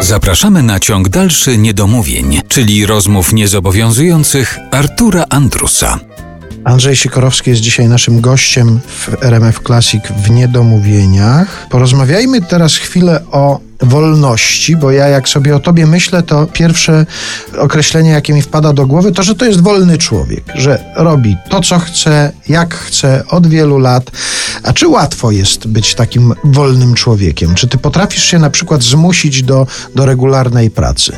Zapraszamy na ciąg dalszy niedomówień, czyli rozmów niezobowiązujących Artura Andrusa. Andrzej Sikorowski jest dzisiaj naszym gościem w RMF Classic w Niedomówieniach. Porozmawiajmy teraz chwilę o wolności, bo ja jak sobie o tobie myślę, to pierwsze określenie, jakie mi wpada do głowy, to, że to jest wolny człowiek, że robi to, co chce, jak chce, od wielu lat. A czy łatwo jest być takim wolnym człowiekiem? Czy ty potrafisz się na przykład zmusić do, do regularnej pracy?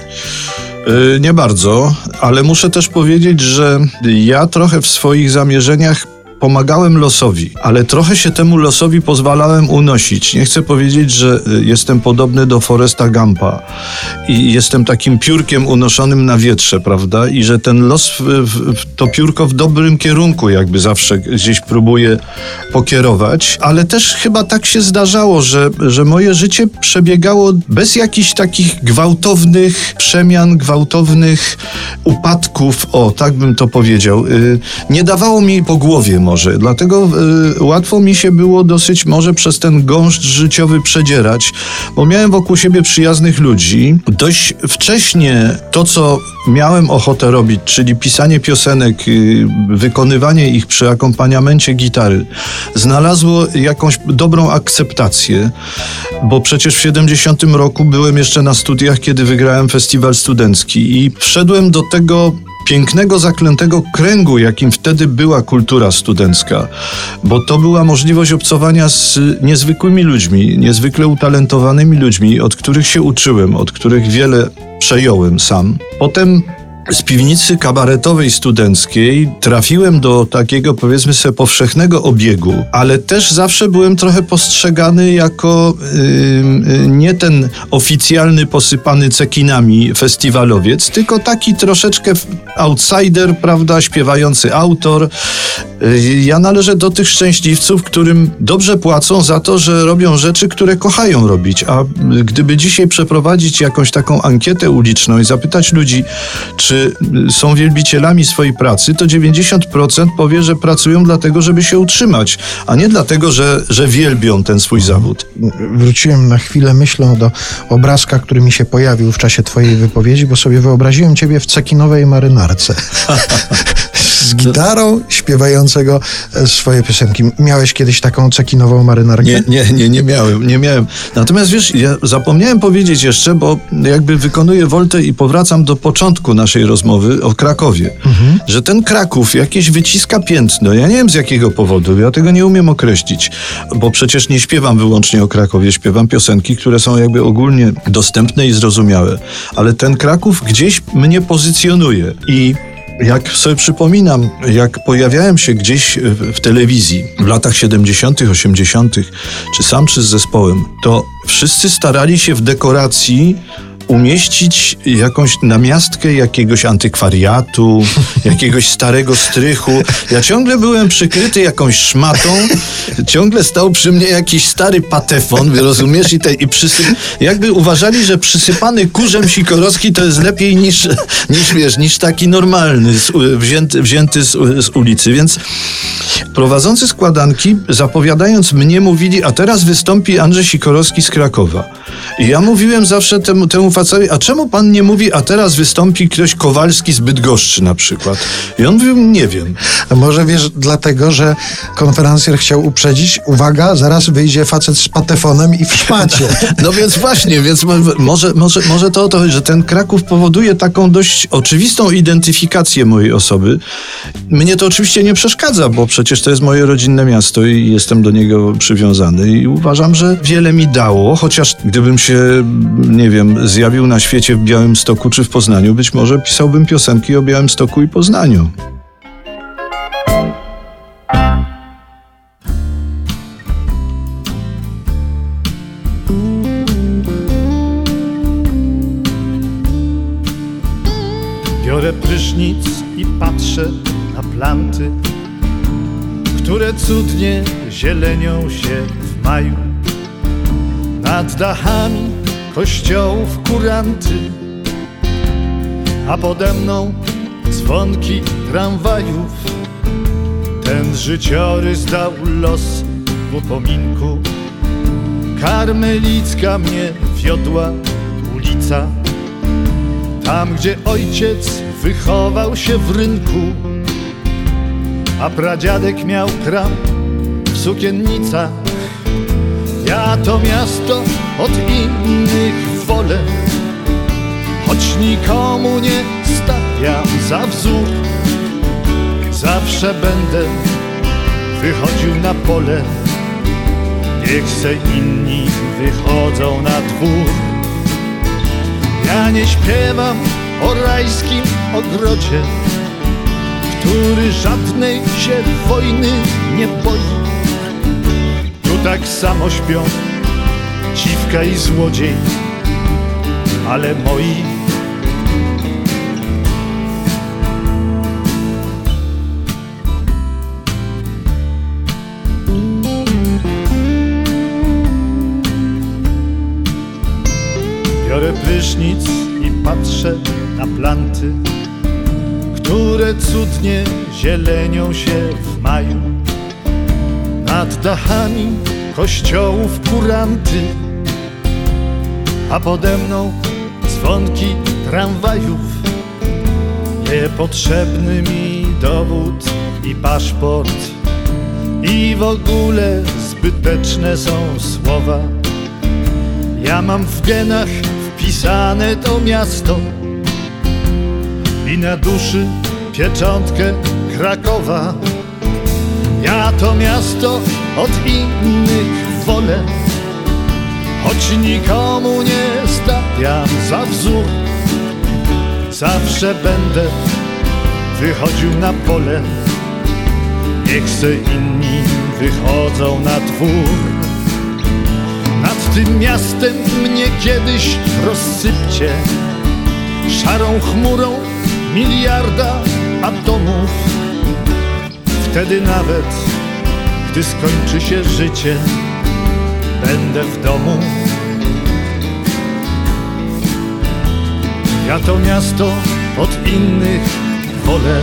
Yy, nie bardzo, ale muszę też powiedzieć, że ja trochę w swoich zamierzeniach pomagałem losowi, ale trochę się temu losowi pozwalałem unosić. Nie chcę powiedzieć, że y, jestem podobny do Foresta Gampa i jestem takim piórkiem unoszonym na wietrze, prawda? I że ten los, to piórko w dobrym kierunku jakby zawsze gdzieś próbuje pokierować, ale też chyba tak się zdarzało, że, że moje życie przebiegało bez jakichś takich gwałtownych przemian, gwałtownych upadków, o, tak bym to powiedział. Y, nie dawało mi po głowie może. Dlatego y, łatwo mi się było dosyć może przez ten gąszcz życiowy przedzierać, bo miałem wokół siebie przyjaznych ludzi. Dość wcześnie to, co miałem ochotę robić, czyli pisanie piosenek, y, wykonywanie ich przy akompaniamencie gitary, znalazło jakąś dobrą akceptację, bo przecież w 70 roku byłem jeszcze na studiach, kiedy wygrałem festiwal studencki i wszedłem do tego pięknego, zaklętego kręgu, jakim wtedy była kultura studencka, bo to była możliwość obcowania z niezwykłymi ludźmi, niezwykle utalentowanymi ludźmi, od których się uczyłem, od których wiele przejąłem sam. Potem z piwnicy kabaretowej studenckiej trafiłem do takiego powiedzmy sobie powszechnego obiegu, ale też zawsze byłem trochę postrzegany jako yy, nie ten oficjalny posypany cekinami festiwalowiec, tylko taki troszeczkę outsider, prawda, śpiewający autor. Ja należę do tych szczęśliwców, którym dobrze płacą za to, że robią rzeczy, które kochają robić, a gdyby dzisiaj przeprowadzić jakąś taką ankietę uliczną i zapytać ludzi, czy czy są wielbicielami swojej pracy, to 90% powie, że pracują dlatego, żeby się utrzymać, a nie dlatego, że, że wielbią ten swój zawód. Wróciłem na chwilę myślą do obrazka, który mi się pojawił w czasie twojej wypowiedzi, bo sobie wyobraziłem ciebie w cekinowej marynarce. z gitarą śpiewającego e, swoje piosenki. Miałeś kiedyś taką cekinową marynarkę? Nie, nie, nie, nie miałem, nie miałem. Natomiast wiesz, ja zapomniałem powiedzieć jeszcze, bo jakby wykonuję woltę i powracam do początku naszej rozmowy o Krakowie, mhm. że ten Kraków jakieś wyciska piętno. Ja nie wiem z jakiego powodu, ja tego nie umiem określić, bo przecież nie śpiewam wyłącznie o Krakowie, śpiewam piosenki, które są jakby ogólnie dostępne i zrozumiałe. Ale ten Kraków gdzieś mnie pozycjonuje i jak sobie przypominam, jak pojawiałem się gdzieś w telewizji w latach 70., 80., czy sam, czy z zespołem, to wszyscy starali się w dekoracji umieścić jakąś namiastkę jakiegoś antykwariatu, jakiegoś starego strychu. Ja ciągle byłem przykryty jakąś szmatą, ciągle stał przy mnie jakiś stary patefon, rozumiesz? I, te, i przysyp... jakby uważali, że przysypany kurzem sikorowski to jest lepiej niż, niż wiesz, niż taki normalny, wzięty, wzięty z, z ulicy. Więc prowadzący składanki, zapowiadając mnie, mówili, a teraz wystąpi Andrzej Sikorowski z Krakowa. I ja mówiłem zawsze temu, temu a czemu pan nie mówi, a teraz wystąpi ktoś Kowalski z Bydgoszczy na przykład? I on mówił, nie wiem. A może wiesz, dlatego, że konferencjer chciał uprzedzić, uwaga, zaraz wyjdzie facet z patefonem i w szmacie. no więc właśnie, więc może, może, może to o to chodzi, że ten Kraków powoduje taką dość oczywistą identyfikację mojej osoby. Mnie to oczywiście nie przeszkadza, bo przecież to jest moje rodzinne miasto i jestem do niego przywiązany i uważam, że wiele mi dało, chociaż gdybym się, nie wiem, zjadł pojawił na świecie w Białymstoku czy w Poznaniu, być może pisałbym piosenki o Białymstoku i Poznaniu. Biorę prysznic i patrzę na planty, które cudnie zielenią się w maju. Nad dachami kościołów kuranty, a pode mną dzwonki tramwajów. Ten życiorys dał los w upominku. Karmelicka mnie wiodła ulica, tam gdzie ojciec wychował się w rynku, a pradziadek miał kram w sukiennicach. Ja to miasto od innych wolę, choć nikomu nie stawiam za wzór. Zawsze będę wychodził na pole, niech se inni wychodzą na dwór. Ja nie śpiewam o rajskim ogrodzie, który żadnej się wojny nie boi. Tak samo śpią dziwka i złodziej, ale moi Biorę prysznic i patrzę na planty, które cudnie zielenią się w maju. Nad dachami kościołów kuranty, a pode mną dzwonki tramwajów. Niepotrzebny mi dowód i paszport i w ogóle zbyteczne są słowa. Ja mam w genach wpisane to miasto i na duszy pieczątkę Krakowa. Ja to miasto od innych wolę, choć nikomu nie stawiam za wzór. Zawsze będę wychodził na pole, niech se inni wychodzą na dwór. Nad tym miastem mnie kiedyś rozsypcie Szarą chmurą miliarda atomów Wtedy nawet, gdy skończy się życie Będę w domu. Ja to miasto od innych wolę